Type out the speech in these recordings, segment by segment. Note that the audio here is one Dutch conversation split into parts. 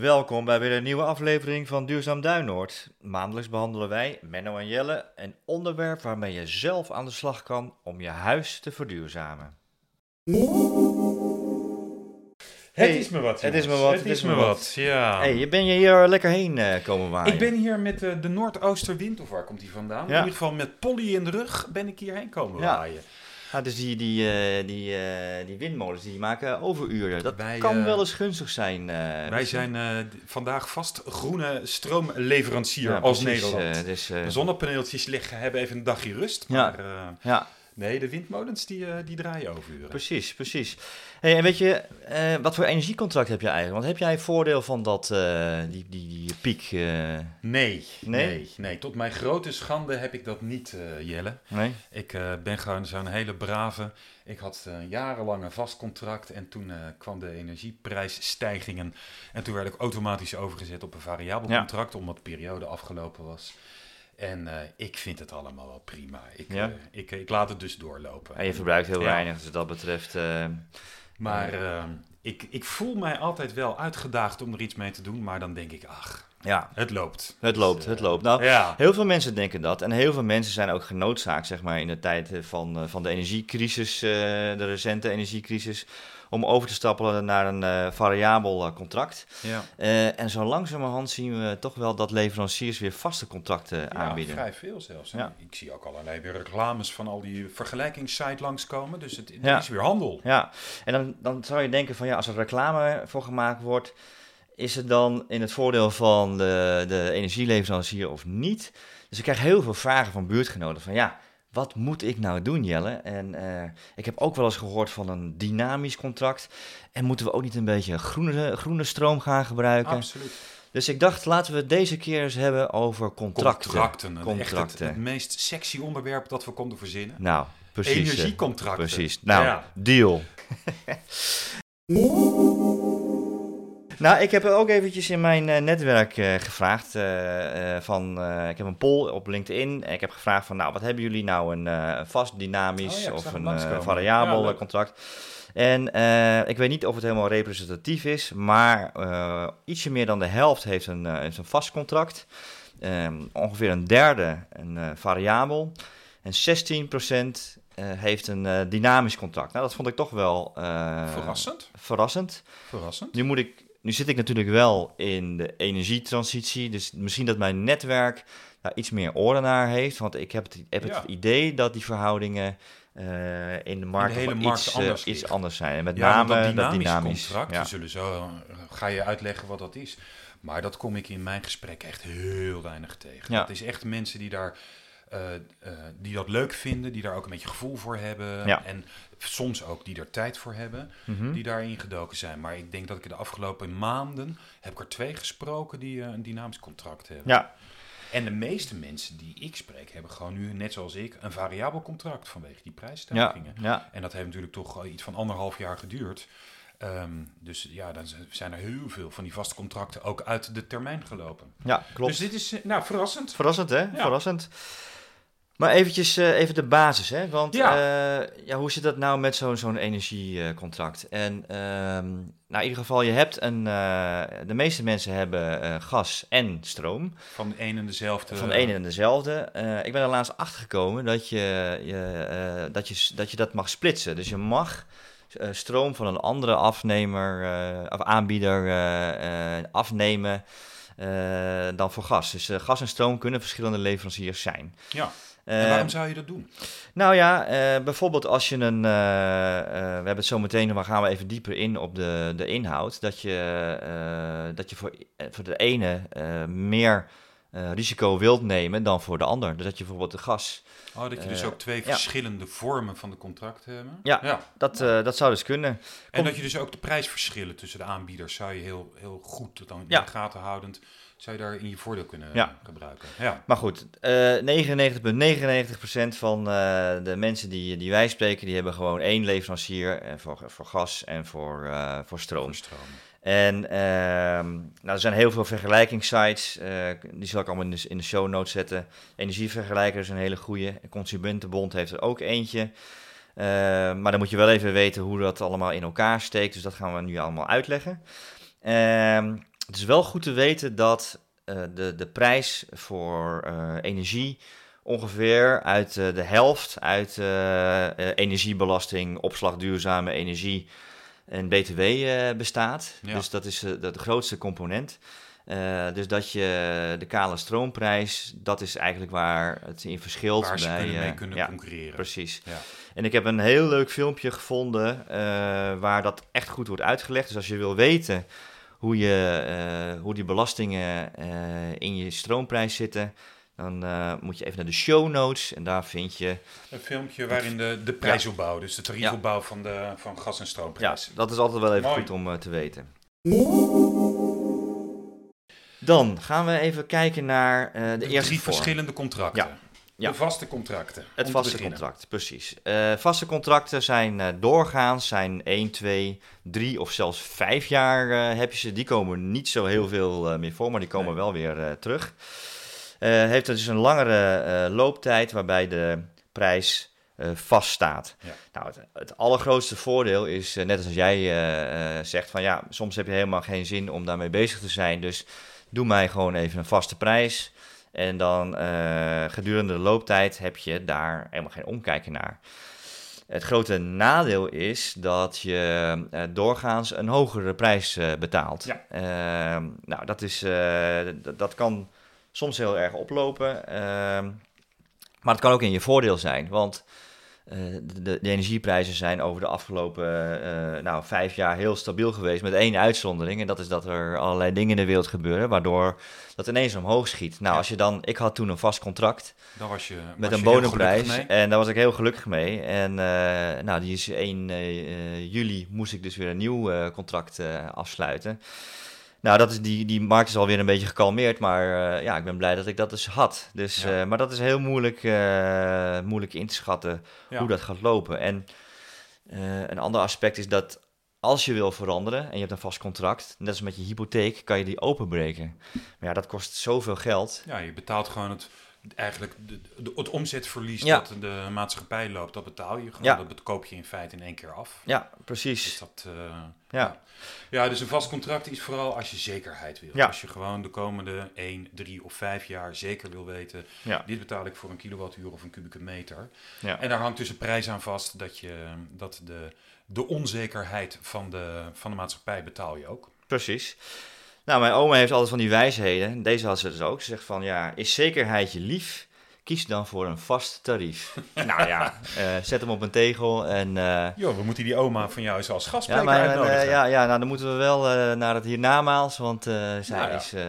Welkom bij weer een nieuwe aflevering van Duurzaam Duinoord. Maandelijks behandelen wij, Menno en Jelle, een onderwerp waarmee je zelf aan de slag kan om je huis te verduurzamen. Het is me wat. het is me wat, Het is me wat. Ja. hey, je ben je hier lekker heen eh, komen waaien? Ik ben hier met eh, de Noordoosterwind, of waar komt die vandaan? Ja. In ieder geval met Polly in de rug ben ik hierheen komen Ja. waaien. Ja, dus die, die, eh, die, eh, die windmolens die maken overuren. Dat Wij, kan eh, wel eens gunstig zijn. Wij misschien. zijn vandaag vast groene stroomleverancier Ja, als precies, Nederland. dus, de zonnepaneeltjes liggen, hebben even een dagje rust. Ja. Maar ja, nee, de windmolens die, die draaien overuren. precies, precies. Hey, en weet je, eh, wat voor energiecontract heb je eigenlijk? Want heb jij voordeel van dat, eh, die, die, die piek? eh, Nee, Nee? nee, nee, Tot mijn grote schande heb ik dat niet, Jelle. nee? Ik ben gewoon zo'n hele brave. Ik had jarenlang een vast contract en toen kwam de energieprijsstijgingen. En toen werd ik automatisch overgezet op een variabel Ja. contract, omdat de periode afgelopen was. En ik vind het allemaal wel prima. Ik, Ja. ik, ik laat het dus doorlopen. En je verbruikt heel Ja. weinig, dus wat dat betreft... Maar eh, ik, ik voel mij altijd wel uitgedaagd om er iets mee te doen. Maar dan denk ik, ach, ja, het loopt. het loopt, Dus, het eh, loopt. Nou, Ja, Heel veel mensen denken dat. En heel veel mensen zijn ook genoodzaakt, zeg maar, in de tijd eh, van, eh, van de energiecrisis, de recente energiecrisis, om over te stappen naar een eh, variabel eh, contract. ja. Eh, en zo langzamerhand zien we toch wel dat leveranciers weer vaste contracten Ja, aanbieden. vrij veel zelfs. Ja. Ik zie ook allerlei weer reclames van al die vergelijkingssites langskomen. Dus het, het is weer handel. Ja, en dan, dan zou je denken van ja, als er reclame voor gemaakt wordt, is het dan in het voordeel van de, de energieleverancier of niet? Dus ik krijg heel veel vragen van buurtgenoten van ja, wat moet ik nou doen Jelle? En eh, ik heb ook wel eens gehoord van een dynamisch contract. En moeten we ook niet een beetje groene, groene stroom gaan gebruiken? Absoluut. Dus ik dacht, laten we het deze keer eens hebben over contracten. Contracten. een- Echt het, Contracten. het meest sexy onderwerp dat we konden verzinnen. Nou, precies. eh, Energiecontracten. Precies. Nou, Ja. deal. nou, ik heb ook eventjes in mijn eh, netwerk eh, gevraagd eh, van, ik heb een poll op LinkedIn en ik heb gevraagd van, nou, wat hebben jullie nou, een vast dynamisch Oh ja, of een variabel Ja, contract? En ik weet niet of het helemaal representatief is, maar ietsje meer dan de helft heeft een, heeft een vast contract. Ehm, ongeveer een derde een variabel. En 16% eh, heeft een dynamisch contract. Nou, dat vond ik toch wel eh, Verrassend. verrassend. Verrassend. Nu, moet ik, nu zit ik natuurlijk wel in de energietransitie, dus misschien dat mijn netwerk daar iets meer oren naar heeft. Want ik heb het, heb Ja. het idee dat die verhoudingen eh, in de markt, de hele nog markt iets, eh, anders iets anders zijn. En met Ja, name dat dynamisch, dynamisch. contract, ja. we zullen zo, eh, ga je uitleggen wat dat is. Maar dat kom ik in mijn gesprek echt heel weinig tegen. Het is echt mensen die daar... eh, eh, die dat leuk vinden, die daar ook een beetje gevoel voor hebben. Ja. En soms ook die er tijd voor hebben, Mhm. die daarin gedoken zijn. Maar ik denk dat ik de afgelopen maanden, heb ik er twee gesproken die eh, een dynamisch contract hebben. ja, En de meeste mensen die ik spreek, hebben gewoon nu, net zoals ik, een variabel contract vanwege die prijsstijgingen. ja, ja. En dat heeft natuurlijk toch iets van anderhalf jaar geduurd. Ehm, dus ja, dan zijn er heel veel van die vaste contracten ook uit de termijn gelopen. ja, klopt. Dus dit is, nou, verrassend. Verrassend, hè? Verrassend. Maar eventjes eh, even de basis, hè? Want Ja. ja. ja, hoe zit dat nou met zo'n zo'n energiecontract? En ehm, nou, in ieder geval, je hebt een... eh, de meeste mensen hebben eh, gas en stroom. Van de een en dezelfde. Van de ene en dezelfde. Eh, ik ben er laatst achter gekomen dat je, je, eh, dat, je, dat je dat mag splitsen. Dus je mag eh, stroom van een andere afnemer eh, of aanbieder eh, eh, afnemen eh, dan voor gas. Dus eh, gas en stroom kunnen verschillende leveranciers zijn. Ja. En waarom zou je dat doen? nou ja, eh, bijvoorbeeld als je een. eh, eh, we hebben het zo meteen, maar gaan we even dieper in op de, de inhoud. Dat je, dat je voor, voor de ene meer risico wilt nemen dan voor de ander. Dus dat je bijvoorbeeld de gas. Oh, dat je dus ook twee ja. verschillende vormen van de contracten hebben. Ja. Dat, eh, dat zou dus kunnen. En dat je dus ook de prijsverschillen tussen de aanbieders zou je heel, heel goed dan in Ja. de gaten houdend, zou je daar in je voordeel kunnen Ja. gebruiken. Ja. Maar goed, eh 99,99% van eh, de mensen die, die wij spreken, die hebben gewoon één leverancier eh, voor, voor gas en voor, eh, voor stroom. Voor stroom. En ehm, nou, er zijn heel veel vergelijkingssites. die zal ik allemaal in de, in de show notes zetten. Energievergelijker is een hele goede. Consumentenbond heeft er ook eentje. Maar dan moet je wel even weten hoe dat allemaal in elkaar steekt. Dus dat gaan we nu allemaal uitleggen. Ehm, het is wel goed te weten dat uh, de, de prijs voor uh, energie ongeveer uit uh, de helft uit energiebelasting, opslag duurzame energie en BTW bestaat. Ja. Dus dat is de, grootste component. Dus dat je de kale stroomprijs, dat is eigenlijk waar het in verschilt. Waar ze bij, kunnen mee kunnen ja, concurreren. Precies. Ja. En ik heb een heel leuk filmpje gevonden waar dat echt goed wordt uitgelegd. Dus als je wil weten hoe, je, hoe die belastingen in je stroomprijs zitten, dan moet je even naar de show notes en daar vind je... Een filmpje waarin de, de prijsopbouw, dus de tariefopbouw ja. van, de, van gas- en stroomprijs. Ja, dat is altijd wel even Mooi. goed om te weten. Dan gaan we even kijken naar uh, de, de eerste drie vorm. verschillende contracten. Ja. Ja. De vaste contracten. Het vaste contract, precies. Uh, vaste contracten zijn uh, doorgaans, zijn 1, 2, 3 of zelfs 5 jaar uh, heb je ze. Die komen niet zo heel veel meer voor, maar die komen nee. wel weer terug. heeft dus een langere looptijd waarbij de prijs vaststaat. Ja. Nou, het, het, allergrootste voordeel is, net als jij zegt, van ja, soms heb je helemaal geen zin om daarmee bezig te zijn. Dus doe mij gewoon even een vaste prijs. En dan uh, gedurende de looptijd heb je daar helemaal geen omkijken naar. Het grote nadeel is dat je uh, doorgaans een hogere prijs uh, betaalt. Ja. nou, dat, is, dat kan soms heel erg oplopen. Ehm, maar het kan ook in je voordeel zijn. Want de, de, energieprijzen zijn over de afgelopen uh, nou, vijf jaar heel stabiel geweest. Met één uitzondering. En dat is dat er allerlei dingen in de wereld gebeuren. Waardoor dat ineens omhoog schiet. Nou, Ja. als je dan. Ik had toen een vast contract. Daar was je, Met was een je bodemprijs. En daar was ik heel gelukkig mee. En uh, nou, die is 1 juli moest ik dus weer een nieuw contract afsluiten. Nou, dat is die, die markt is alweer een beetje gekalmeerd, maar uh, ja, ik ben blij dat ik dat dus had. Dus, Ja. uh, maar dat is heel moeilijk, uh, moeilijk in te schatten Ja. hoe dat gaat lopen. En een ander aspect is dat als je wil veranderen en je hebt een vast contract, net als met je hypotheek, kan je die openbreken. Maar ja, dat kost zoveel geld. Ja, je betaalt gewoon het, eigenlijk de, de- het omzetverlies Ja. dat de maatschappij loopt, dat betaal je gewoon. Ja. Dat koop je in feite in één keer af. Ja, Dus precies. dat, eh, Ja. ja, dus een vast contract is vooral als je zekerheid wil. Als je gewoon de komende 1, 3 of 5 jaar zeker wil weten, Ja. dit betaal ik voor een kilowattuur of een kubieke meter. Ja. En daar hangt dus een prijs aan vast dat, je, dat de, de onzekerheid van de, van de maatschappij betaal je ook. Precies. Nou, mijn oma heeft altijd van die wijsheden. Deze had ze dus ook. Ze zegt van, ja, is zekerheid je lief? Kies dan voor een vast tarief. nou ja, eh, zet hem op een tegel en... eh, Jo, we moeten die oma van jou eens als ja, gastspreker maar, eh, uitnodigen. ja, ja, nou dan moeten we wel naar het hiernamaals, want zij Nou ja. is... eh,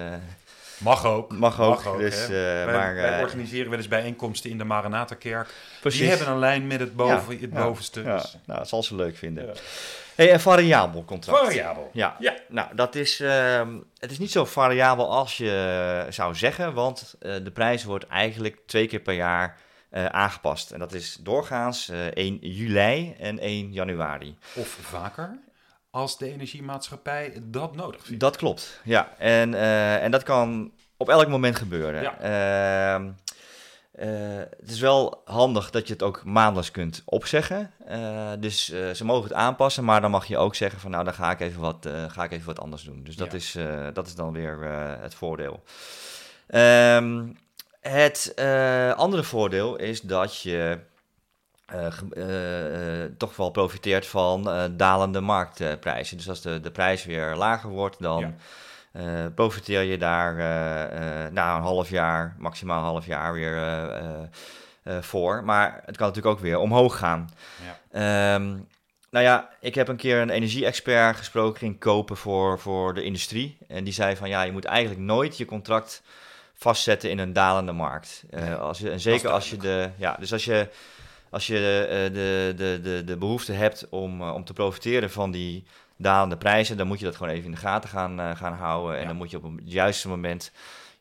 Mag ook. mag ook, dus, eh, wij, maar... wij organiseren wel eens bijeenkomsten in de Maranatha-kerk. precies. Die hebben een lijn met het, boven, Ja, het ja, bovenste. Ja, nou, dat zal ze leuk vinden. Hey, een variabel contract. Variabel. Ja. Ja. nou dat is, ehm, het is niet zo variabel als je zou zeggen, want eh, de prijs wordt eigenlijk twee keer per jaar eh, aangepast. En dat is doorgaans eh 1 juli en 1 januari. Of vaker, als de energiemaatschappij dat nodig vindt. Dat klopt, ja. En, eh, en dat kan op elk moment gebeuren. Ja. Eh, het is wel handig dat je het ook maandelijks kunt opzeggen. Eh, dus eh, ze mogen het aanpassen, maar dan mag je ook zeggen van nou, dan ga ik even wat, ga ik even wat anders doen. Dus dat, Ja. is, dat is dan weer het voordeel. Ehm, het andere voordeel is dat je toch wel profiteert van dalende marktprijzen. Dus als de, de prijs weer lager wordt, dan Ja. Eh, profiteer je daar eh, eh, na een half jaar, maximaal een half jaar weer voor. Maar het kan natuurlijk ook weer omhoog gaan. Ja. Ehm, nou ja, ik heb een keer een energie-expert gesproken, ging kopen voor, voor de industrie. En die zei van ja, je moet eigenlijk nooit je contract vastzetten in een dalende markt. Als je, en zeker als je de. Ja, dus als je, als je eh, de, de, de, de behoefte hebt om, om te profiteren van die dalende prijzen, dan moet je dat gewoon even in de gaten gaan, eh, gaan houden. En Ja. dan moet je op het juiste moment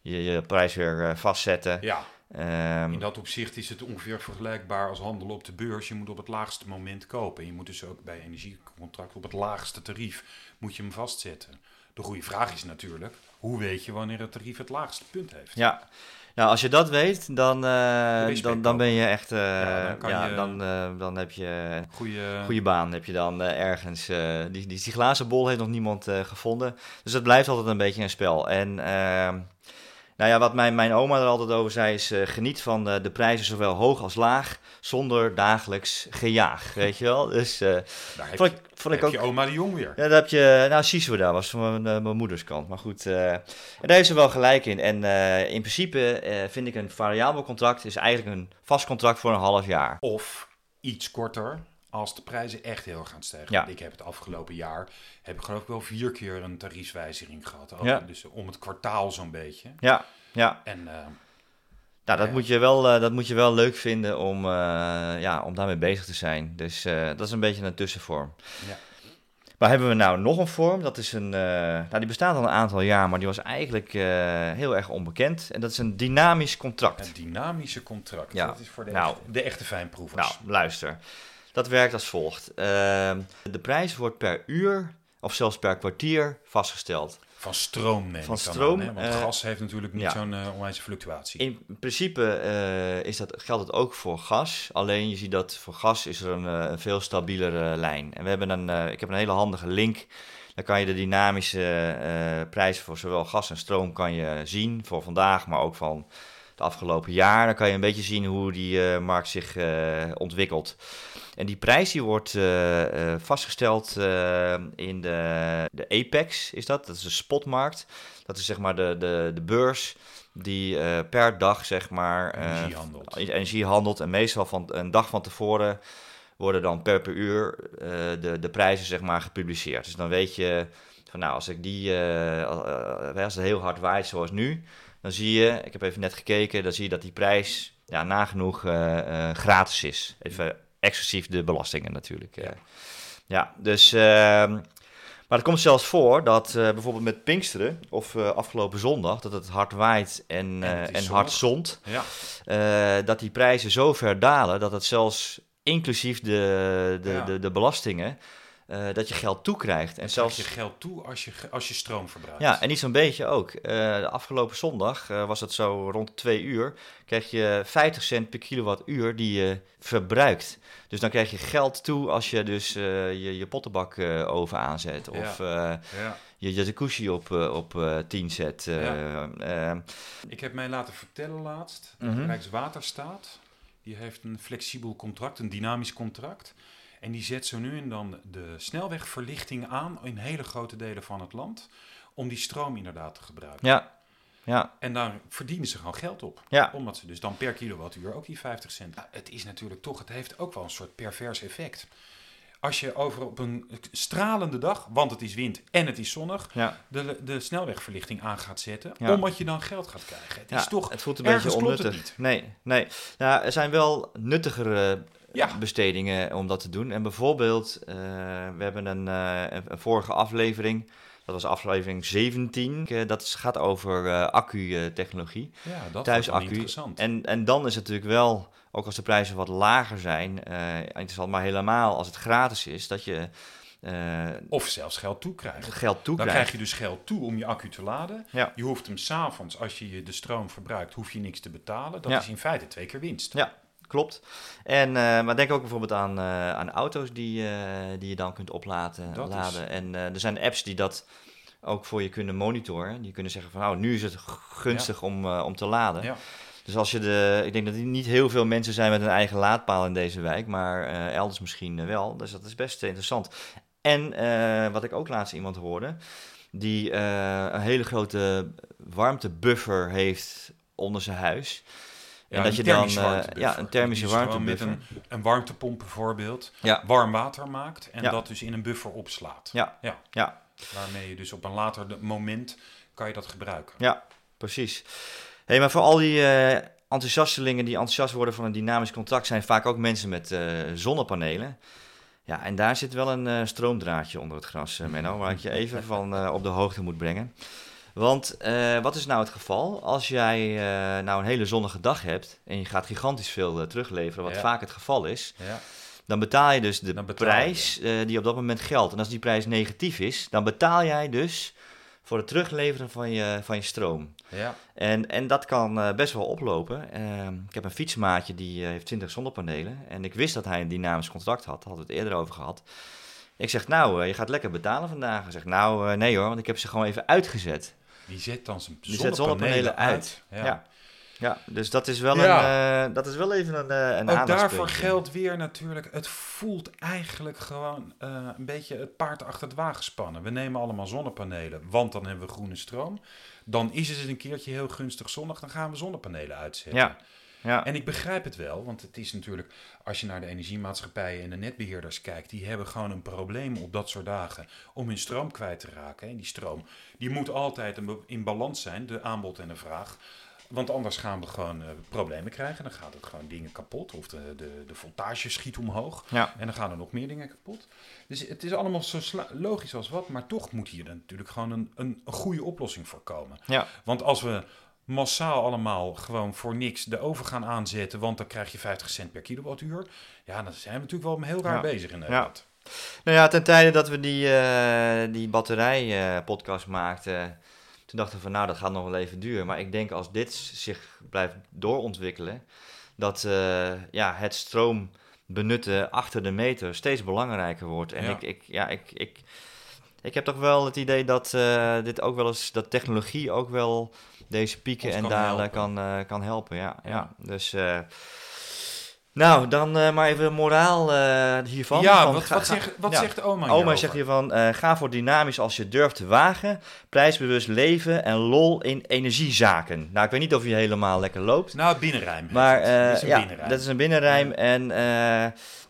je, je prijs weer eh, vastzetten. Ja, Ehm, in dat opzicht is het ongeveer vergelijkbaar als handelen op de beurs. Je moet op het laagste moment kopen. Je moet dus ook bij energiecontract op het laagste tarief moet je hem vastzetten. De goede vraag is natuurlijk, hoe weet je wanneer het tarief het laagste punt heeft? Ja, nou als je dat weet, dan, eh, dan, dan ben je echt, eh, Ja, dan ja, je- dan, eh, dan heb je een Goeie, goede baan, heb je dan eh, ergens. eh, die, die, die glazen bol heeft nog niemand eh, gevonden, dus het blijft altijd een beetje een spel. En ehm, nou ja, wat mijn, mijn oma er altijd over zei is, eh, geniet van eh, de prijzen zowel hoog als laag, zonder dagelijks gejaag, weet je wel. Dus daar heb, vond je, ik, vond ik heb ook... je oma de Jong weer. Ja, daar heb je, nou, Sisu daar was van mijn, mijn moeders kant. Maar goed, en daar heeft ze wel gelijk in. En in principe vind ik een variabel contract is eigenlijk een vast contract voor een half jaar. Of iets korter als de prijzen echt heel gaan stijgen. Ja. Ik heb het afgelopen jaar, heb ik geloof ik wel vier keer een tariefswijziging gehad. Ook, Ja. Dus om het kwartaal zo'n beetje. Ja, ja. En eh, Nou, dat, Ja. moet je wel, eh, dat moet je wel leuk vinden om, eh, ja, om daarmee bezig te zijn. Dus dat is een beetje een tussenvorm. Ja. Maar hebben we nou nog een vorm? Dat is een, nou, die bestaat al een aantal jaar, maar die was eigenlijk heel erg onbekend. En dat is een dynamisch contract. het dynamische contract, Ja. dat is voor de, Nou. echte, de echte fijnproevers. Nou, luister. Dat werkt als volgt. Ehm, de prijs wordt per uur of zelfs per kwartier vastgesteld. Van stroom neem Van stroom, aan? Want eh, gas heeft natuurlijk niet ja. zo'n onwijze fluctuatie. In principe eh, is dat, geldt het ook voor gas. Alleen je ziet dat voor gas is er een, een veel stabielere lijn. En we hebben een, ik heb een hele handige link. Dan kan je de dynamische prijs voor zowel gas en stroom kan je zien. Voor vandaag, maar ook van afgelopen jaar. Dan kan je een beetje zien hoe die eh, markt zich eh, ontwikkelt. En die prijs die wordt eh, vastgesteld in de, de Apex, is dat? Dat is de spotmarkt. Dat is zeg maar de, de, de beurs die per dag zeg maar eh, Energie handelt. energie handelt. En meestal van een dag van tevoren worden dan per per uur de, de prijzen zeg maar gepubliceerd. Dus dan weet je van nou, als ik die, als het heel hard waait zoals nu, dan zie je, ik heb even net gekeken, dan zie je dat die prijs ja, nagenoeg eh, eh, gratis is. Even exclusief de belastingen natuurlijk. eh. Ja. ja, dus... ehm, maar het komt zelfs voor dat bijvoorbeeld met Pinksteren of afgelopen zondag, dat het hard waait en, En en hard zond, Ja, dat die prijzen zo ver dalen dat het zelfs inclusief de, de, Ja. de, de belastingen, eh, dat je geld toekrijgt. En zelfs je geld toe als je, als je stroom verbruikt. ja, en niet zo'n beetje ook. De afgelopen zondag eh, was het zo rond twee uur. Kreeg je 50 cent per kilowattuur die je verbruikt. Dus dan krijg je geld toe als je dus je, je pottenbak oven aanzet. Of Ja. je jacuzzi op, op eh 10 zet. Ja. Ik heb mij laten vertellen laatst, dat Mhm. Rijkswaterstaat, die heeft een flexibel contract, een dynamisch contract. En die zet zo nu en dan de snelwegverlichting aan in hele grote delen van het land, om die stroom inderdaad te gebruiken. ja, ja, En daar verdienen ze gewoon geld op. ja. Omdat ze dus dan per kilowattuur ook die 50 cent. Ja, het is natuurlijk toch, het heeft ook wel een soort pervers effect. Als je over op een stralende dag, want het is wind en het is zonnig, ja. de, de snelwegverlichting aan gaat zetten, Ja. omdat je dan geld gaat krijgen. Het is toch, het voelt een beetje onnuttig. Nee, nee. Nou, er zijn wel nuttigere Ja. bestedingen om dat te doen. En bijvoorbeeld, eh, we hebben een, eh, een, een vorige aflevering, dat was aflevering 17, eh, dat gaat over accu-technologie. ja, dat is interessant. En, en dan is het natuurlijk wel, ook als de prijzen wat lager zijn, interessant, maar helemaal als het gratis is, dat je of zelfs geld toekrijgt. geld Dan toekrijgt. krijg je dus geld toe om je accu te laden. Ja. Je hoeft hem s'avonds, als je je de stroom verbruikt, hoef je niks te betalen. Dat Ja. is in feite twee keer winst. Ja, klopt. En, eh, maar denk ook bijvoorbeeld aan, eh, aan auto's die, eh, die je dan kunt opladen. Dat is- laden. En er zijn apps die dat ook voor je kunnen monitoren. Die kunnen zeggen van nou, nu is het gunstig om, om te laden. Ja. Dus als je de, ik denk dat er niet heel veel mensen zijn met een eigen laadpaal in deze wijk, maar elders misschien wel. Dus dat is best interessant. En wat ik ook laatst iemand hoorde, die een hele grote warmtebuffer heeft onder zijn huis. En Ja, dat een je dan eh, ja, een thermische warmtebuffer. Met een, een warmtepomp bijvoorbeeld, Ja. warm water maakt en Ja. dat dus in een buffer opslaat. Ja. ja. Ja. Waarmee je dus op een later moment kan je dat gebruiken. Ja, precies. Hey, maar voor al die eh, enthousiastelingen die enthousiast worden van een dynamisch contract, zijn vaak ook mensen met eh, zonnepanelen. Ja, en daar zit wel een stroomdraadje onder het gras, Menno, waar ik je even van op de hoogte moet brengen. Want eh, wat is nou het geval? Als jij eh, nou een hele zonnige dag hebt en je gaat gigantisch veel eh, terugleveren, wat Ja. vaak het geval is, Ja. dan betaal je dus de prijs die op dat moment geldt. En als die prijs negatief is, dan betaal jij dus voor het terugleveren van je, van je stroom. Ja. En, en dat kan best wel oplopen. Ehm, ik heb een fietsmaatje die heeft 20 zonnepanelen. En ik wist dat hij een dynamisch contract had. Daar hadden we het eerder over gehad. Ik zeg, nou, je gaat lekker betalen vandaag. Hij zegt, nou, nee hoor, want ik heb ze gewoon even uitgezet. Die zet dan zijn Die zet zonnepanelen uit. Ja. Ja. Ja, dus dat is wel, een, eh, dat is wel even een, eh, een Ook daarvoor geldt weer natuurlijk, het voelt eigenlijk gewoon eh, een beetje het paard achter het wagen spannen. We nemen allemaal zonnepanelen, want dan hebben we groene stroom. Dan is het een keertje heel gunstig zonnig, dan gaan we zonnepanelen uitzetten. Ja. Ja, En ik begrijp het wel, want het is natuurlijk, als je naar de energiemaatschappijen en de netbeheerders kijkt, die hebben gewoon een probleem op dat soort dagen om hun stroom kwijt te raken. En die stroom, die moet altijd in balans zijn, de aanbod en de vraag. Want anders gaan we gewoon eh, problemen krijgen. Dan gaat het gewoon dingen kapot. Of de, de, de voltage schiet omhoog. ja. En dan gaan er nog meer dingen kapot. Dus het is allemaal zo logisch als wat. Maar toch moet hier dan natuurlijk gewoon een, een, een goede oplossing voor komen. ja. Want als we massaal allemaal gewoon voor niks de oven gaan aanzetten, want dan krijg je 50 cent per kilowattuur. Ja, dan zijn we natuurlijk wel heel raar Ja. bezig in Nederland. Nou ja, ten tijde dat we die, eh, die batterij-podcast maakten, toen dachten we van nou, dat gaat nog wel even duren. Maar ik denk als dit zich blijft doorontwikkelen, dat eh, ja, het stroom benutten achter de meter steeds belangrijker wordt. En Ja. ik, ik, ja, ik, ik, ik heb toch wel het idee dat eh, dit ook wel eens, dat technologie ook wel deze pieken en dalen kan, eh, kan helpen. Ja, ja. Dus eh, nou, dan eh, maar even moraal hiervan. Ja, Van, wat, wat, wat ja. zegt oma Oma hierover? zegt hiervan, eh ga voor dynamisch als je durft te wagen. Prijsbewust leven en lol in energiezaken. Nou, ik weet niet of je helemaal lekker loopt. Nou, binnenrijm. Maar Dit is een ja, binnenrijm. dat is een binnenrijm. Ja. En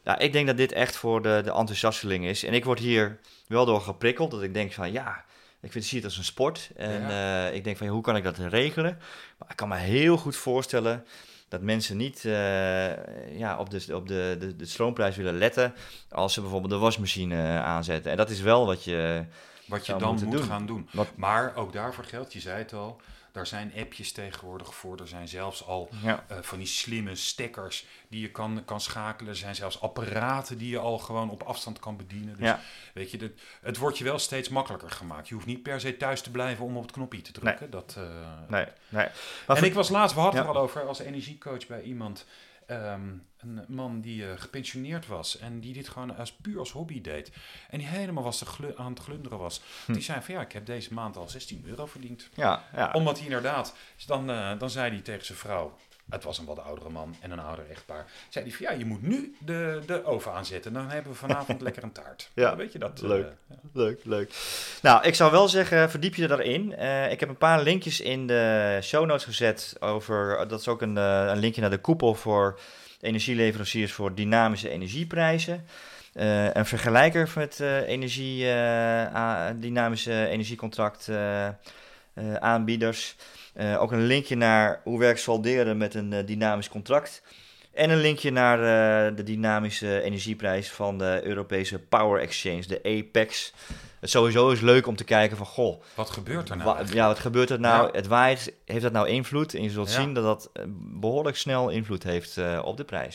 ja, ik denk dat dit echt voor de, de enthousiasteling is. En ik word hier wel door geprikkeld. Dat ik denk van ja, ik vind, zie het als een sport. En eh, ik denk van hoe kan ik dat regelen? Maar ik kan me heel goed voorstellen dat mensen niet eh, ja, op, de, op de, de, de stroomprijs willen letten als ze bijvoorbeeld de wasmachine aanzetten. En dat is wel wat je... Wat je dan moet doen. gaan doen. Wat, Maar ook daarvoor geldt, je zei het al, daar zijn appjes tegenwoordig voor. Er zijn zelfs al ja, eh, van die slimme stekkers die je kan, kan schakelen. Er zijn zelfs apparaten die je al gewoon op afstand kan bedienen. Dus ja, weet je, het wordt je wel steeds makkelijker gemaakt. Je hoeft niet per se thuis te blijven om op het knopje te drukken. Dat, eh, nee, nee. Maar en ik was laatst, we hadden het Ja. er al over, als energiecoach bij iemand. Ehm, een man die eh, gepensioneerd was en die dit gewoon als, puur als hobby deed. En die helemaal was aan het glunderen was. Hm. Die zei van ja, ik heb deze maand al 16 euro verdiend. ja, ja. Omdat hij inderdaad, dus dan, eh, dan zei hij tegen zijn vrouw, het was een wat oudere man en een ouder echtpaar, zei hij van ja, je moet nu de, de oven aanzetten. Dan hebben we vanavond lekker een taart. Ja, weet je dat? eh, leuk. Leuk, leuk. Nou, ik zou wel zeggen, verdiep je daarin. Eh ik heb een paar linkjes in de show notes gezet over, dat is ook een, eh, een linkje naar de koepel voor energieleveranciers voor dynamische energieprijzen. Eh, een vergelijker met eh, energie, eh, dynamische energiecontract eh, aanbieders. Eh, ook een linkje naar hoe werkt salderen met een eh, dynamisch contract. En een linkje naar eh, de dynamische energieprijs van de Europese Power Exchange, de APEX. Het sowieso is leuk om te kijken van, goh, Wat gebeurt er nou? wa- eigenlijk? ja, wat gebeurt er nou? Ja. Het waait, heeft dat nou invloed? En je zult Ja. zien dat dat eh, behoorlijk snel invloed heeft eh, op de prijs.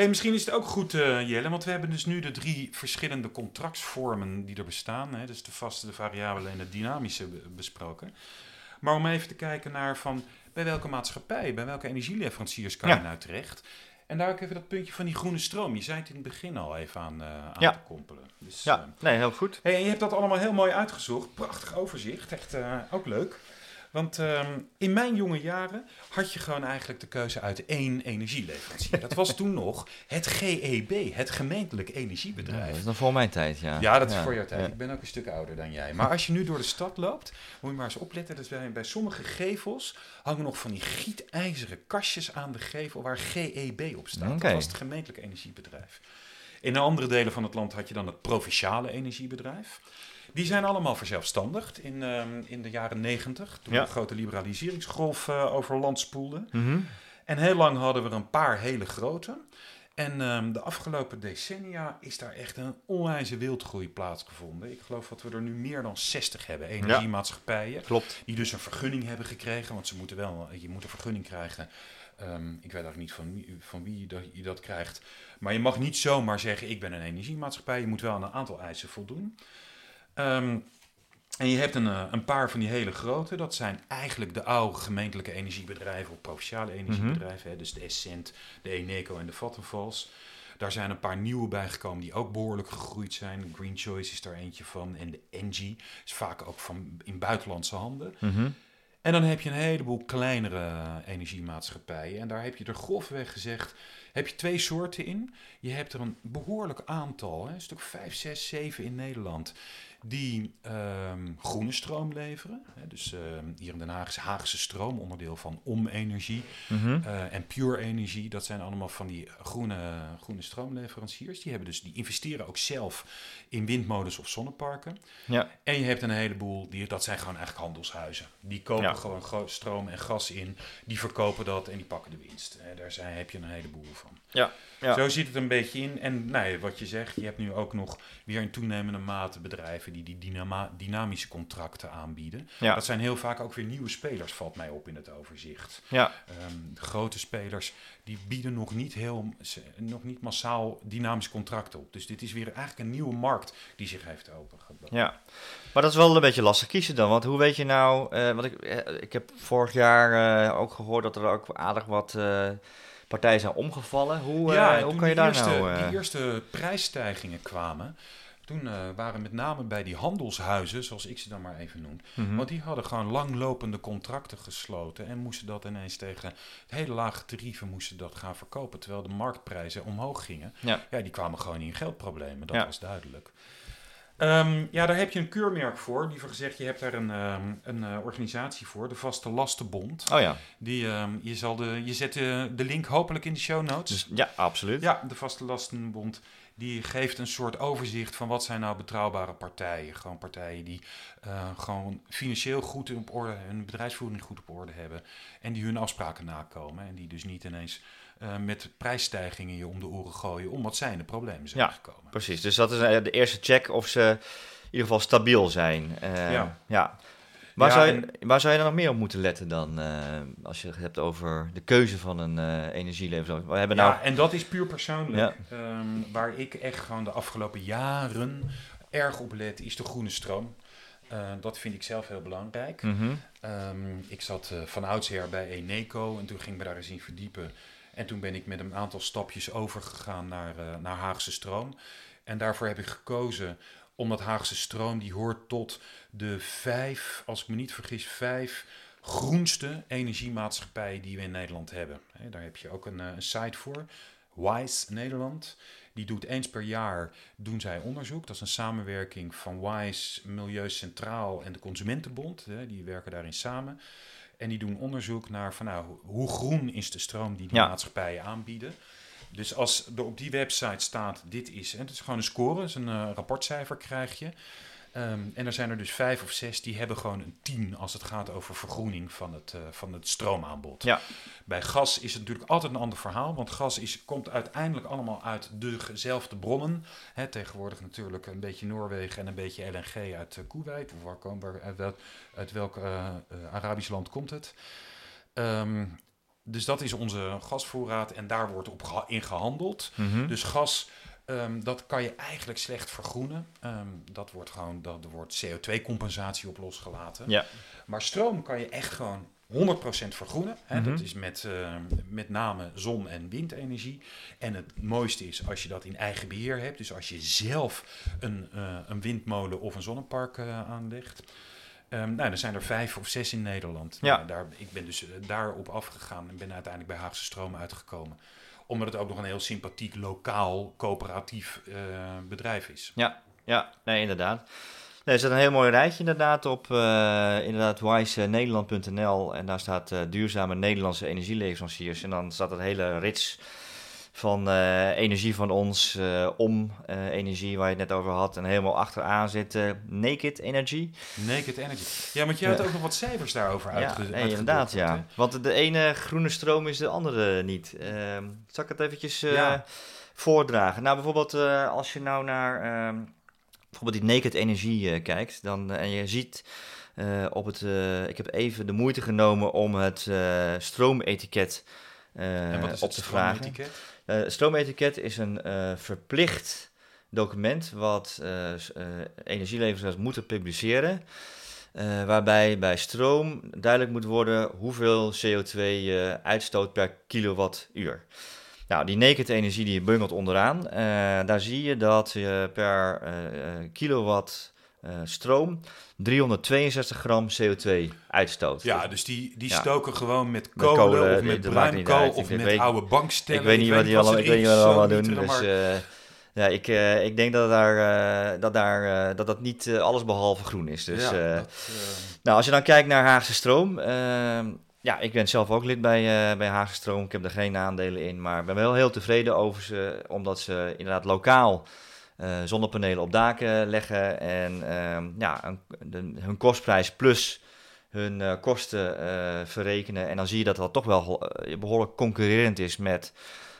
Hey, misschien is het ook goed, eh, Jelle, want we hebben dus nu de drie verschillende contractsvormen die er bestaan. Hè, dus de vaste, de variabele en de dynamische be- besproken. Maar om even te kijken naar van bij welke maatschappij, bij welke energieleveranciers kan Ja. je nou terecht? En daar ook even dat puntje van die groene stroom. Je zei het in het begin al even aan, eh, aan Ja. te koppelen. Dus, Ja, eh, nee, heel goed. Hey, en je hebt dat allemaal heel mooi uitgezocht. Prachtig overzicht. Echt ook leuk. Want ehm, in mijn jonge jaren had je gewoon eigenlijk de keuze uit één energieleverancier. Dat was toen nog het GEB, het gemeentelijk Ja, energiebedrijf. dat is nog voor mijn tijd, ja. Ja, dat is voor jouw tijd. Ik ben ook een stuk ouder dan jij. Maar als je nu door de stad loopt, moet je maar eens opletten. Dus bij, bij sommige gevels hangen nog van die gietijzeren kastjes aan de gevel waar GEB op staat. Dat was het gemeentelijk energiebedrijf. In de andere delen van het land had je dan het provinciale energiebedrijf. Die zijn allemaal verzelfstandigd in, ehm, in de jaren negentig, toen Ja. de grote liberaliseringsgolf eh, over land spoelde. Mhm. En heel lang hadden we er een paar hele grote. En ehm, de afgelopen decennia is daar echt een onwijze wildgroei plaatsgevonden. Ik geloof dat we er nu meer dan 60 hebben, energiemaatschappijen. Klopt. Die dus een vergunning hebben gekregen, want ze moeten wel, je moet een vergunning krijgen. Ehm, ik weet ook niet van wie, van wie dat, je dat krijgt. Maar je mag niet zomaar zeggen, ik ben een energiemaatschappij. Je moet wel aan een aantal eisen voldoen. Ehm, en je hebt een, eh, een paar van die hele grote. Dat zijn eigenlijk de oude gemeentelijke energiebedrijven of provinciale energiebedrijven. hè, dus de Essent, de Eneco en de Vattenfalls. Daar zijn een paar nieuwe bijgekomen die ook behoorlijk gegroeid zijn. Green Choice is daar eentje van. En de Engie is vaak ook van in buitenlandse handen. Mhm. En dan heb je een heleboel kleinere energiemaatschappijen. En daar heb je er grofweg gezegd, heb je twee soorten in. Je hebt er een behoorlijk aantal, hè, een stuk 5, 6, 7 in Nederland, die ehm, groene stroom leveren. Hè, dus ehm, hier in Den Haag is Haagse Stroom, onderdeel van Om Energie. Mhm. Eh, en Pure Energie, dat zijn allemaal van die groene, groene stroomleveranciers. Die, hebben dus, die investeren ook zelf in windmolens of zonneparken. Ja. En je hebt een heleboel, die, dat zijn gewoon eigenlijk handelshuizen. Die kopen Ja. gewoon stroom en gas in, die verkopen dat en die pakken de winst. Eh, daar zijn, heb je een heleboel van. Ja. Ja. Zo zit het een beetje in. En nou ja, wat je zegt, je hebt nu ook nog weer in toenemende mate bedrijven die die dynama- dynamische contracten aanbieden. Ja. Dat zijn heel vaak ook weer nieuwe spelers, valt mij op in het overzicht. Ja. Ehm, grote spelers die bieden nog niet, heel, nog niet massaal dynamische contracten op. Dus dit is weer eigenlijk een nieuwe markt die zich heeft opengeboden. Ja, maar dat is wel een beetje lastig kiezen dan. Want hoe weet je nou, want ik, eh, ik heb vorig jaar eh, ook gehoord dat er ook aardig wat partijen zijn omgevallen. Hoe, eh, toen kan je die daar eerste, nou... eh, die eerste prijsstijgingen kwamen, toen eh, waren met name bij die handelshuizen, zoals ik ze dan maar even noem, mhm. want die hadden gewoon langlopende contracten gesloten en moesten dat ineens tegen hele lage tarieven moesten dat gaan verkopen, terwijl de marktprijzen omhoog gingen. Ja. Ja, die kwamen gewoon in geldproblemen, dat Ja. was duidelijk. Ehm, ja, daar heb je een keurmerk voor. Liever gezegd, je hebt daar een, ehm, een eh, organisatie voor, de Vaste Lastenbond. Oh ja, Die, ehm, je, zal de, je zet de, de link hopelijk in de show notes. dus, ja, absoluut. Ja, de Vaste Lastenbond die geeft een soort overzicht van wat zijn nou betrouwbare partijen. Gewoon partijen die eh, gewoon financieel goed op orde, hun bedrijfsvoering goed op orde hebben. En die hun afspraken nakomen. En die dus niet ineens eh, met prijsstijgingen je om de oren gooien, omdat zij in de problemen zijn Ja, gekomen. Precies, dus dat is eh, de eerste check of ze in ieder geval stabiel zijn. Eh, Ja. ja. Waar, Ja, zou je, en- waar zou je dan nog meer op moeten letten dan, als je het hebt over de keuze van een energieleverancier? We hebben nou... Ja, en dat is puur persoonlijk. Ehm, waar ik echt gewoon de afgelopen jaren erg op let, is de groene stroom. Dat vind ik zelf heel belangrijk. Mhm. Ehm, ik zat van oudsher bij Eneco en toen ging ik me daar eens in verdiepen. En toen ben ik met een aantal stapjes overgegaan naar, eh, naar Haagse Stroom. En daarvoor heb ik gekozen omdat Haagse Stroom die hoort tot de vijf, als ik me niet vergis, vijf groenste energiemaatschappijen die we in Nederland hebben. Daar heb je ook een, eh, een site voor, WISE Nederland. Die doet eens per jaar doen zij onderzoek. Dat is een samenwerking van WISE, Milieu Centraal en de Consumentenbond. Die werken daarin samen. En die doen onderzoek naar van, nou, hoe groen is de stroom die die Ja. maatschappijen aanbieden. Dus als er op die website staat, dit is, en het is gewoon een score, dus een eh, rapportcijfer krijg je. Ehm, en er zijn er dus vijf of zes die hebben gewoon een 10 als het gaat over vergroening van het, eh, van het stroomaanbod. Ja. Bij gas is het natuurlijk altijd een ander verhaal, want gas is, komt uiteindelijk allemaal uit dezelfde bronnen. Hè, tegenwoordig natuurlijk een beetje Noorwegen en een beetje LNG uit uh, Kuwait. Of waar komen, waar, uit, welk, uit welk eh, eh, Arabisch land komt het? Ehm, dus dat is onze gasvoorraad en daar wordt op geha- in gehandeld. Mhm. Dus gas, ehm, dat kan je eigenlijk slecht vergroenen. Ehm, dat wordt gewoon, dat, er wordt CO2-compensatie op losgelaten. Ja. Maar stroom kan je echt gewoon 100% vergroenen. Hè? Mhm. Dat is met, ehm, met name zon- en windenergie. En het mooiste is als je dat in eigen beheer hebt. Dus als je zelf een, eh, een windmolen of een zonnepark eh, aanlegt. Nou, er zijn er vijf of zes in Nederland. Ja. Nou, daar, ik ben dus eh, daarop afgegaan en ben uiteindelijk bij Haagse Stroom uitgekomen. Omdat het ook nog een heel sympathiek, lokaal, coöperatief eh, bedrijf is. Ja, nee, inderdaad. Nee, er zit een heel mooi rijtje inderdaad op eh inderdaad wisenederland.nl en daar staat eh, duurzame Nederlandse energieleveranciers en dan staat het hele rits van eh, energie van ons, eh, om eh, energie waar je het net over had en helemaal achteraan zit Naked Energy. Naked Energy. Ja, want je had ook nog wat cijfers daarover uitge ja, nee, inderdaad, ja. Want de ene groene stroom is de andere niet. Ehm zal ik het eventjes Ja. voordragen? Nou, bijvoorbeeld als je nou naar ehm, bijvoorbeeld die naked energie kijkt, dan, en je ziet op het, ik heb even de moeite genomen om het stroometiket en wat is op het te vragen. stroometiket? Eh, is een eh, verplicht document wat eh, eh, energieleveranciers moeten publiceren. eh, waarbij bij stroom duidelijk moet worden hoeveel CO2 je uitstoot per kilowattuur. Nou, die naked energie die bungelt onderaan. eh, daar zie je dat je per eh, eh, kilowatt eh, stroom 362 gram CO2 uitstoot. Ja, dus die, die Ja. stoken gewoon met Met kolen, kolen, of met bruinkool of Ik met weet- oude bankstellen. ik weet niet wat die allemaal, ze ik weet niet erin wat die allemaal doen. Dus ja, ik, eh, ik denk dat, daar, eh, dat, daar, dat dat niet alles behalve groen is. Dus, ja, dat, nou, als je dan kijkt naar Haagse Stroom. ehm, ja, ik ben zelf ook lid bij, bij Haagse Stroom. Ik heb er geen aandelen in. Maar ik ben wel heel tevreden over ze. Omdat ze inderdaad lokaal zonnepanelen op daken leggen. En ehm, ja, een- de- hun kostprijs plus hun eh, kosten eh, verrekenen. En dan zie je dat dat toch wel eh, behoorlijk concurrerend is met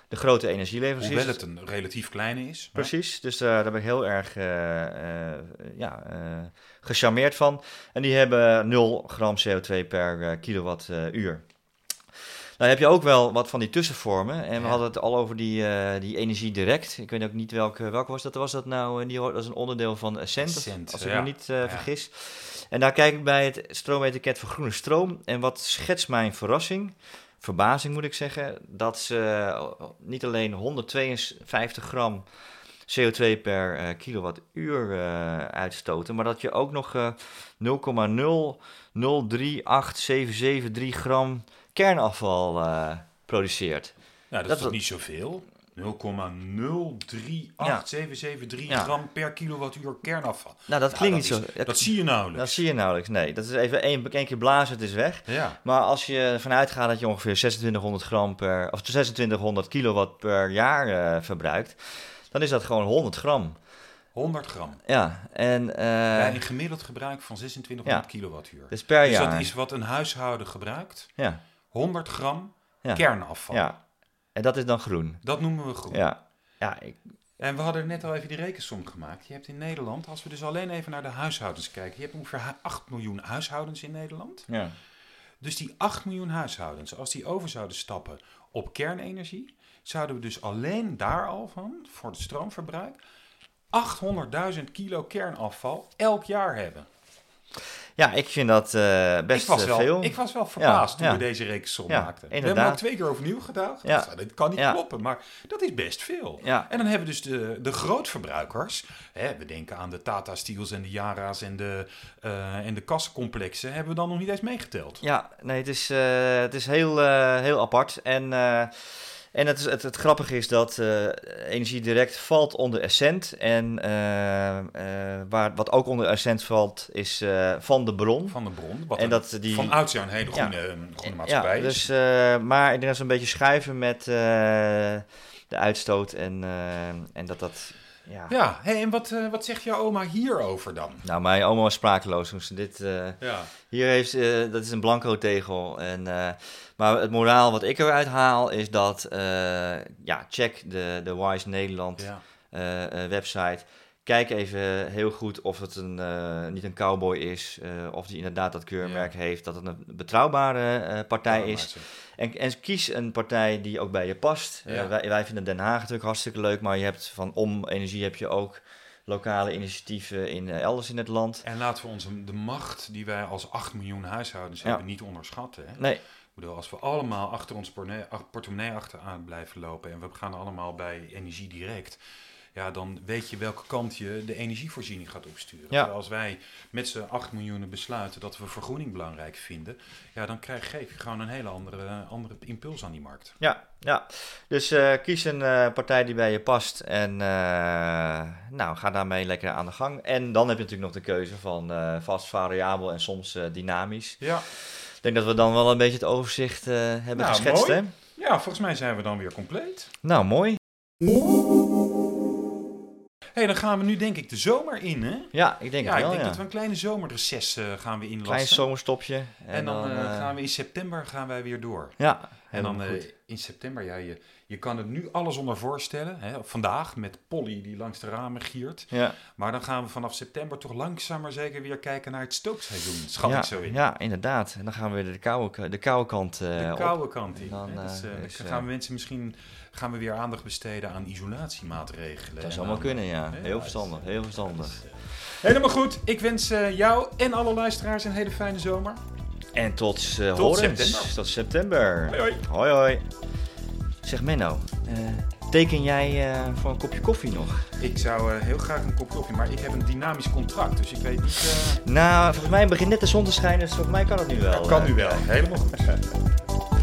de grote energieleveranciers. hoewel het een relatief kleine is. maar- Precies, dus eh, daar ben ik heel erg eh, eh, ja, eh, gecharmeerd van. En die hebben 0 gram CO2 per eh, kilowattuur. Nou heb je ook wel wat van die tussenvormen. En we Ja. hadden het al over die, eh, die energie direct. Ik weet ook niet welke, welke was dat. Was dat nou? eh, Die, dat is een onderdeel van Essent, Essent, als ik ja. me niet eh, vergis. En daar kijk ik bij het stroometiket voor groene stroom. En wat schetst mijn verrassing, verbazing moet ik zeggen, dat ze eh, niet alleen 152 gram CO2 per eh, kilowattuur eh, uitstoten, maar dat je ook nog eh 0,0038773 gram kernafval eh, produceert. Nou, dat, Dat is toch niet zoveel? 0,038773 Ja. gram per kilowattuur kernafval. Nou, dat klinkt dat niet is- zo. Dat zie je nauwelijks. dat zie je nauwelijks. Nee, dat is even één, één keer blazen, het is weg. Ja. Maar als je ervan uitgaat dat je ongeveer 2600 gram per, of 2600 kilowatt per jaar eh, verbruikt, dan is dat gewoon 100 gram. 100 gram. Ja, en Bij een gemiddeld gebruik van 2600 kilowattuur. dus per Dus jaar. dat is wat een huishouden gebruikt. Ja, 100 gram Ja. kernafval. ja. En dat is dan groen. Dat noemen we groen. Ja, ja ik, En we hadden net al even die rekensom gemaakt. Je hebt in Nederland, als we dus alleen even naar de huishoudens kijken. Je hebt ongeveer hu- 8 miljoen huishoudens in Nederland. ja. Dus die 8 miljoen huishoudens, als die over zouden stappen op kernenergie, zouden we dus alleen daar al van, voor het stroomverbruik, 800.000 kilo kernafval elk jaar hebben. Ja, ik vind dat eh, best ik, was eh, wel, veel. ik was wel verbaasd toen ja. we deze rekensom Ja, maakten. We hebben inderdaad. ook twee keer overnieuw gedaan. Ja. Nou, dat kan niet Ja. kloppen, maar dat is best veel. Ja, En dan hebben we dus de, de grootverbruikers. Hè, we denken aan de Tata Steels en de Yara's en de, eh, en de kassencomplexen. Hebben we dan nog niet eens meegeteld. ja nee, het is, het is heel, heel apart. En, en het, het, het grappige is dat eh, Energie Direct valt onder Essent. En eh, eh, waar, wat ook onder Essent valt, is Van de Bron. Van de bron. Wat En een- dat die- van oudsher een hele groene, groene maatschappij ja, dus, maar ik denk dat ze een beetje schuiven met de uitstoot en, en dat dat... Ja. Ja, hey, en wat, eh, wat zegt jouw oma hierover dan? Nou, mijn oma was sprakeloos toen ze dit... eh, Ja. hier heeft, eh, dat is een blanco tegel. En, maar het moraal wat ik eruit haal is dat... ja, check de, de Wise Nederland ja. website. Kijk even heel goed of het een, eh, niet een cowboy is. eh, of die inderdaad dat keurmerk heeft. Dat het een betrouwbare eh, partij is. En, en kies een partij die ook bij je past. Ja. wij, wij vinden Den Haag natuurlijk hartstikke leuk, maar je hebt van Om Energie heb je ook lokale initiatieven in, elders in het land. En laten we onze, de macht die wij als 8 miljoen huishoudens hebben niet onderschatten. Hè? Nee, Ik bedoel, als we allemaal achter ons portemonnee achteraan blijven lopen en we gaan allemaal bij energie direct, ja, dan weet je welke kant je de energievoorziening gaat opsturen. Ja. Als wij met z'n 8 miljoen besluiten dat we vergroening belangrijk vinden, ja, dan krijg, geef je gewoon een hele andere, andere impuls aan die markt. ja, ja. Dus eh, kies een eh, partij die bij je past en eh, nou, ga daarmee lekker aan de gang. En dan heb je natuurlijk nog de keuze van vast, variabel en soms dynamisch. Ja. Ik denk dat we dan wel een beetje het overzicht hebben Nou, geschetst. mooi. Hè? ja, volgens mij zijn we dan weer compleet. Nou, mooi. Hey, dan gaan we nu denk ik de zomer in, hè? Ja, ik denk Ja, het ik wel. denk ja. dat we een kleine zomerreces eh, gaan we inlassen. Klein zomerstopje. En dan, eh, eh, gaan we in september gaan wij weer door. Ja, En dan eh, in september, ja, je, je kan het nu alles onder voorstellen. Hè, vandaag met Polly die langs de ramen giert. Ja, Maar dan gaan we vanaf september toch langzaam maar zeker weer kijken naar het stookseizoen. Schat ja, ik zo in. ja, inderdaad. En dan gaan we weer de koude, de koude kant eh, De op. koude kant in. Dan, hè. Dus, eh, eh, dus, dan eh, gaan we mensen misschien gaan we weer aandacht besteden aan isolatiemaatregelen. Dat zou allemaal kunnen, ja. Heel verstandig, heel verstandig. Helemaal goed. Ik wens eh, jou en alle luisteraars een hele fijne zomer. En tot, eh Tot september. Tot september. Hoi, hoi. Hoi, hoi. Zeg Menno, eh, teken jij eh, voor een kopje koffie nog? Ik zou heel graag een kop koffie, maar ik heb een dynamisch contract, dus ik weet niet... Nou, volgens mij begint net de zon te schijnen, dus volgens mij kan het nu wel. dat kan nu wel. Helemaal goed.